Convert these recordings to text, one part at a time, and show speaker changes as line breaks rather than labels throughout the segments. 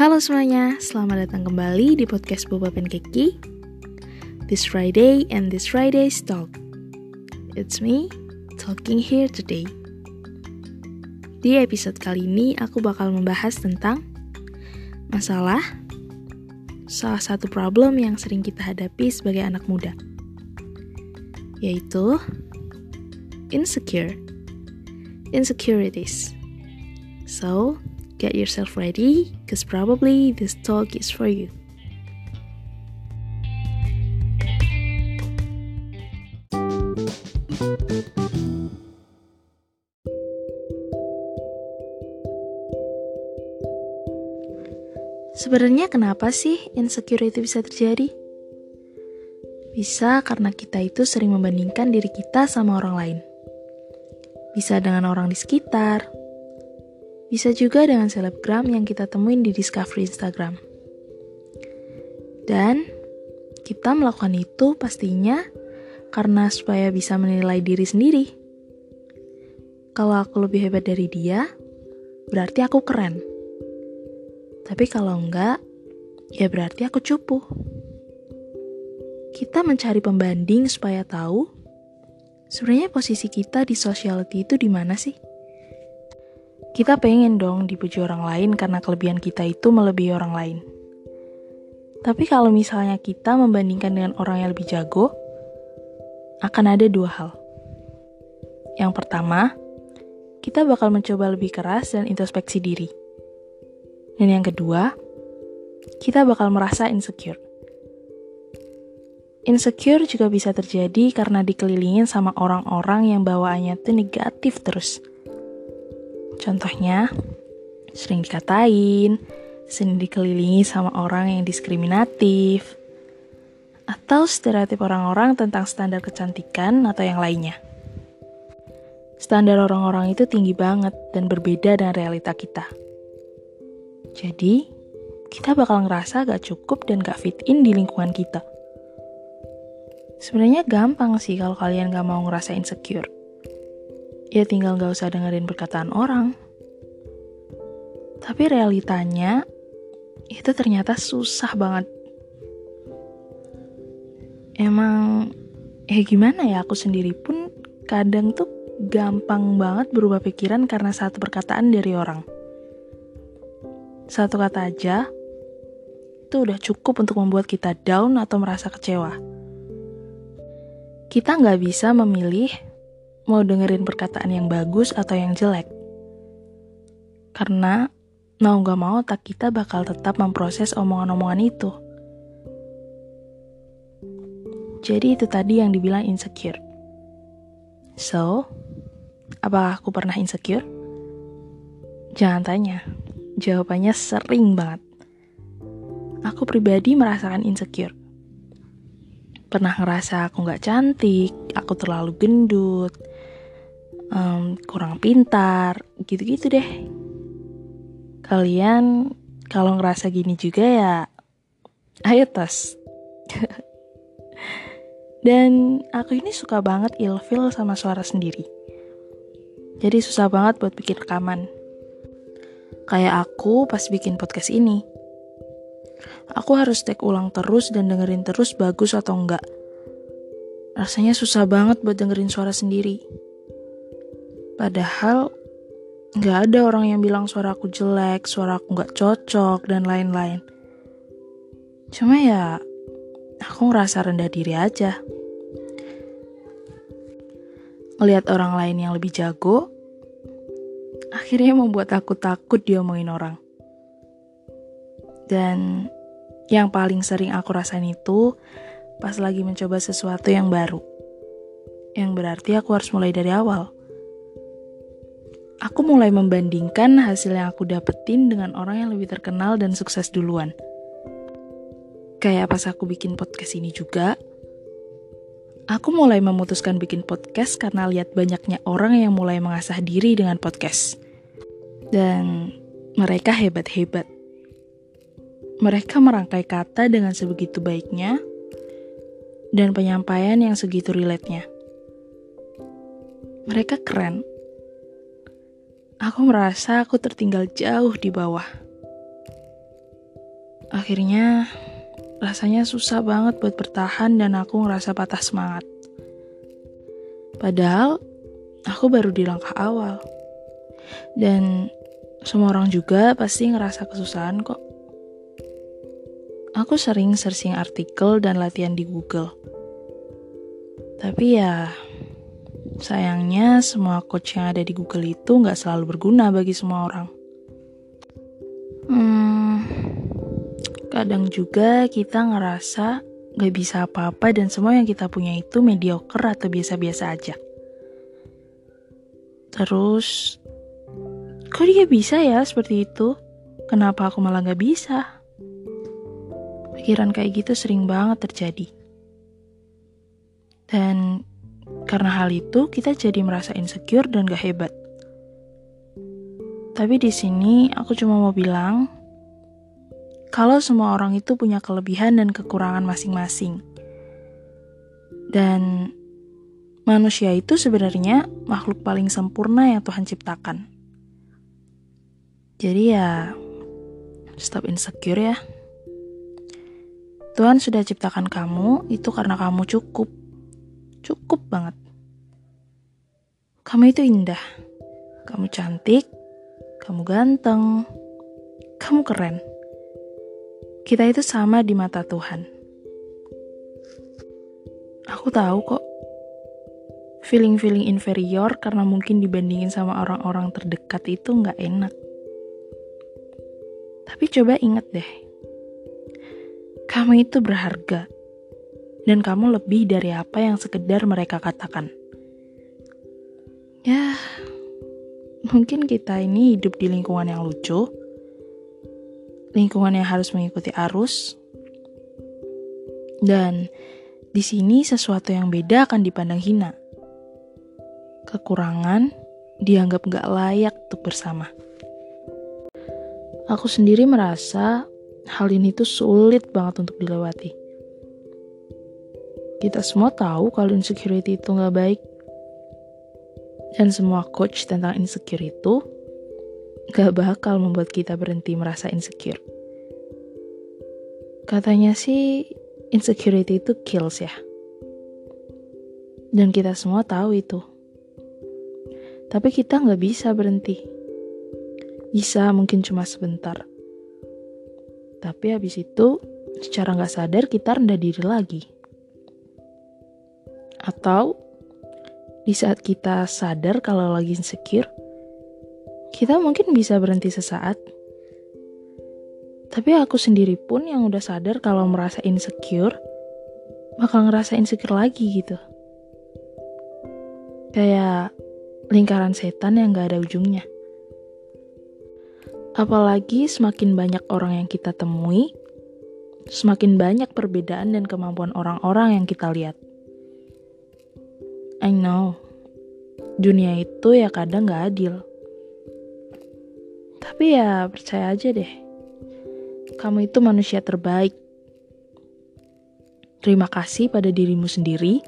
Halo semuanya, selamat datang kembali di podcast Boba Keki. This Friday and this Friday's talk. It's me, talking here today. Di episode kali ini aku bakal membahas tentang masalah salah satu problem yang sering kita hadapi sebagai anak muda, yaitu insecure, insecurities. So, Get yourself ready, because probably this talk is for you. Sebenarnya kenapa sih insecurity bisa terjadi? Bisa karena kita itu sering membandingkan diri kita sama orang lain. Bisa dengan orang di sekitar, bisa juga dengan selebgram yang kita temuin di discovery Instagram. Dan kita melakukan itu pastinya karena supaya bisa menilai diri sendiri. Kalau aku lebih hebat dari dia, berarti aku keren. Tapi kalau enggak, ya berarti aku cupu. Kita mencari pembanding supaya tahu sebenarnya posisi kita di sociality itu di mana sih? Kita pengen dong dipuji orang lain karena kelebihan kita itu melebihi orang lain. Tapi kalau misalnya kita membandingkan dengan orang yang lebih jago, akan ada dua hal. Yang pertama, kita bakal mencoba lebih keras dan introspeksi diri. Dan yang kedua, kita bakal merasa insecure. Insecure juga bisa terjadi karena dikelilingin sama orang-orang yang bawaannya tuh negatif terus. Contohnya, sering dikatain, sering dikelilingi sama orang yang diskriminatif, atau stereotip orang-orang tentang standar kecantikan atau yang lainnya. Standar orang-orang itu tinggi banget dan berbeda dengan realita kita. Jadi, kita bakal ngerasa gak cukup dan gak fit in di lingkungan kita. Sebenarnya gampang sih kalau kalian gak mau ngerasa insecure ya tinggal gak usah dengerin perkataan orang. Tapi realitanya, itu ternyata susah banget. Emang, ya gimana ya aku sendiri pun kadang tuh gampang banget berubah pikiran karena satu perkataan dari orang. Satu kata aja, itu udah cukup untuk membuat kita down atau merasa kecewa. Kita nggak bisa memilih mau dengerin perkataan yang bagus atau yang jelek. Karena mau gak mau otak kita bakal tetap memproses omongan-omongan itu. Jadi itu tadi yang dibilang insecure. So, apakah aku pernah insecure? Jangan tanya, jawabannya sering banget. Aku pribadi merasakan insecure. Pernah ngerasa aku gak cantik, aku terlalu gendut, um, kurang pintar, gitu-gitu deh. Kalian kalau ngerasa gini juga ya, ayo tes. Dan aku ini suka banget ilfil sama suara sendiri. Jadi susah banget buat bikin rekaman. Kayak aku pas bikin podcast ini. Aku harus take ulang terus dan dengerin terus bagus atau enggak. Rasanya susah banget buat dengerin suara sendiri. Padahal nggak ada orang yang bilang suara aku jelek, suara aku nggak cocok, dan lain-lain. Cuma ya, aku ngerasa rendah diri aja. Ngelihat orang lain yang lebih jago, akhirnya membuat aku takut diomongin orang. Dan yang paling sering aku rasain itu pas lagi mencoba sesuatu yang baru. Yang berarti aku harus mulai dari awal aku mulai membandingkan hasil yang aku dapetin dengan orang yang lebih terkenal dan sukses duluan. Kayak pas aku bikin podcast ini juga, aku mulai memutuskan bikin podcast karena lihat banyaknya orang yang mulai mengasah diri dengan podcast. Dan mereka hebat-hebat. Mereka merangkai kata dengan sebegitu baiknya dan penyampaian yang segitu relate-nya. Mereka keren aku merasa aku tertinggal jauh di bawah. Akhirnya rasanya susah banget buat bertahan dan aku ngerasa patah semangat. Padahal aku baru di langkah awal. Dan semua orang juga pasti ngerasa kesusahan kok. Aku sering searching artikel dan latihan di Google. Tapi ya, sayangnya semua coach yang ada di Google itu nggak selalu berguna bagi semua orang. Hmm, kadang juga kita ngerasa gak bisa apa-apa dan semua yang kita punya itu mediocre atau biasa-biasa aja. Terus, kok dia bisa ya seperti itu? Kenapa aku malah gak bisa? Pikiran kayak gitu sering banget terjadi. Dan karena hal itu kita jadi merasa insecure dan gak hebat. Tapi di sini aku cuma mau bilang, kalau semua orang itu punya kelebihan dan kekurangan masing-masing. Dan manusia itu sebenarnya makhluk paling sempurna yang Tuhan ciptakan. Jadi ya, stop insecure ya. Tuhan sudah ciptakan kamu itu karena kamu cukup. Cukup banget. Kamu itu indah. Kamu cantik, kamu ganteng, kamu keren. Kita itu sama di mata Tuhan. Aku tahu kok, feeling-feeling inferior karena mungkin dibandingin sama orang-orang terdekat itu nggak enak. Tapi coba inget deh, kamu itu berharga, dan kamu lebih dari apa yang sekedar mereka katakan. Ya, mungkin kita ini hidup di lingkungan yang lucu, lingkungan yang harus mengikuti arus, dan di sini sesuatu yang beda akan dipandang hina. Kekurangan dianggap gak layak untuk bersama. Aku sendiri merasa hal ini tuh sulit banget untuk dilewati. Kita semua tahu kalau insecurity itu gak baik, dan semua coach tentang insecure itu gak bakal membuat kita berhenti merasa insecure. Katanya sih insecurity itu kills ya. Dan kita semua tahu itu. Tapi kita nggak bisa berhenti. Bisa mungkin cuma sebentar. Tapi habis itu secara nggak sadar kita rendah diri lagi. Atau di saat kita sadar kalau lagi insecure, kita mungkin bisa berhenti sesaat. Tapi aku sendiri pun yang udah sadar kalau merasa insecure, bakal ngerasa insecure lagi gitu. Kayak lingkaran setan yang gak ada ujungnya. Apalagi semakin banyak orang yang kita temui, semakin banyak perbedaan dan kemampuan orang-orang yang kita lihat. I know, dunia itu ya kadang gak adil. Tapi ya percaya aja deh, kamu itu manusia terbaik. Terima kasih pada dirimu sendiri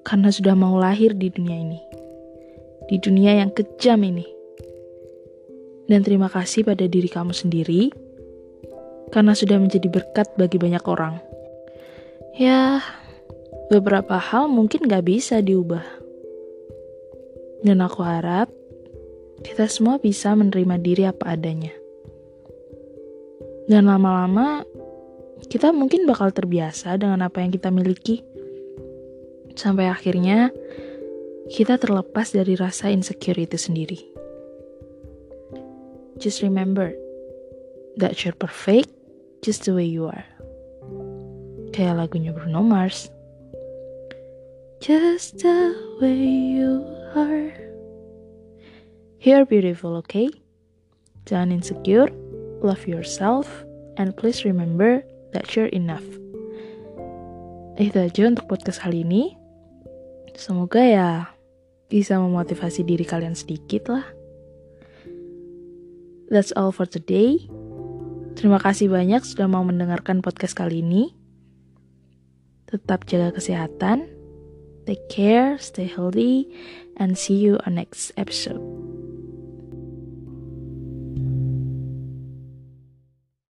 karena sudah mau lahir di dunia ini. Di dunia yang kejam ini. Dan terima kasih pada diri kamu sendiri karena sudah menjadi berkat bagi banyak orang. Ya, beberapa hal mungkin gak bisa diubah. Dan aku harap kita semua bisa menerima diri apa adanya. Dan lama-lama kita mungkin bakal terbiasa dengan apa yang kita miliki. Sampai akhirnya kita terlepas dari rasa insecure itu sendiri. Just remember that you're perfect just the way you are. Kayak lagunya Bruno Mars. Just the way you are. You're beautiful, okay? Jangan insecure, love yourself, and please remember that you're enough. Itu aja untuk podcast kali ini. Semoga ya bisa memotivasi diri kalian sedikit lah. That's all for today. Terima kasih banyak sudah mau mendengarkan podcast kali ini. Tetap jaga kesehatan Take care, stay healthy, and see you on next episode.